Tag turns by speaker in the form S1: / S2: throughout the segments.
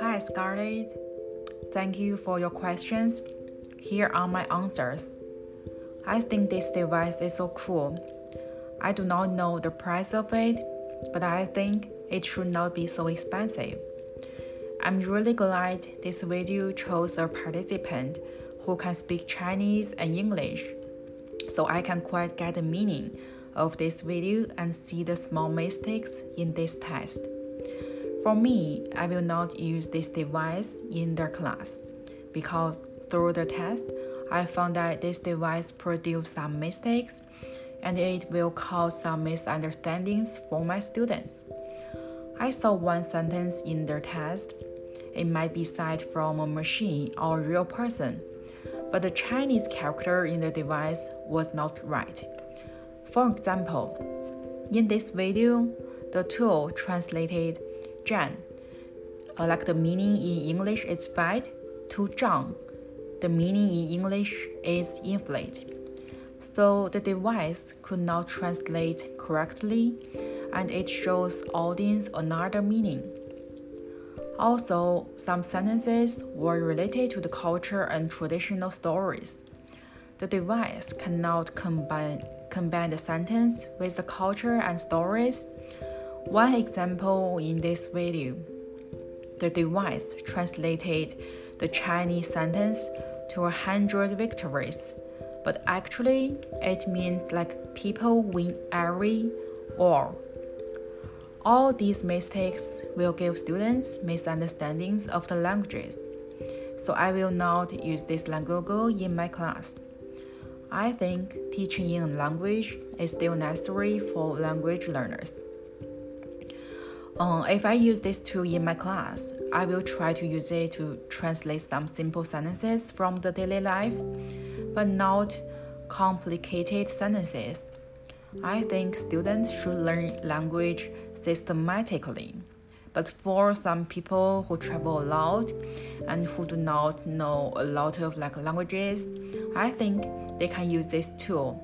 S1: Hi, Scarlett. Thank you for your questions. Here are my answers. I think this device is so cool. I do not know the price of it, but I think it should not be so expensive. I'm really glad this video chose a participant who can speak Chinese and English, so I can quite get the meaning of this video and see the small mistakes in this test. For me, I will not use this device in the class because through the test, I found that this device produced some mistakes and it will cause some misunderstandings for my students. I saw one sentence in the test it might be cited from a machine or a real person, but the Chinese character in the device was not right. For example, in this video, the tool translated Zhan, uh, like the meaning in English is fight, to Zhang, the meaning in English is inflate. So the device could not translate correctly and it shows audience another meaning. Also, some sentences were related to the culture and traditional stories. The device cannot combine, combine the sentence with the culture and stories. One example in this video, the device translated the Chinese sentence to a hundred victories, but actually it meant like people win every war. All these mistakes will give students misunderstandings of the languages, so I will not use this language in my class. I think teaching in language is still necessary for language learners. Um, if I use this tool in my class, I will try to use it to translate some simple sentences from the daily life, but not complicated sentences. I think students should learn language systematically. But for some people who travel a lot and who do not know a lot of like languages, I think they can use this tool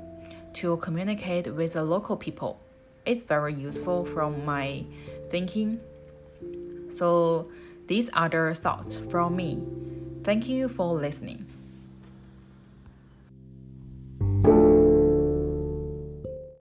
S1: to communicate with the local people. It's very useful from my thinking. So these are the thoughts from me. Thank you for listening.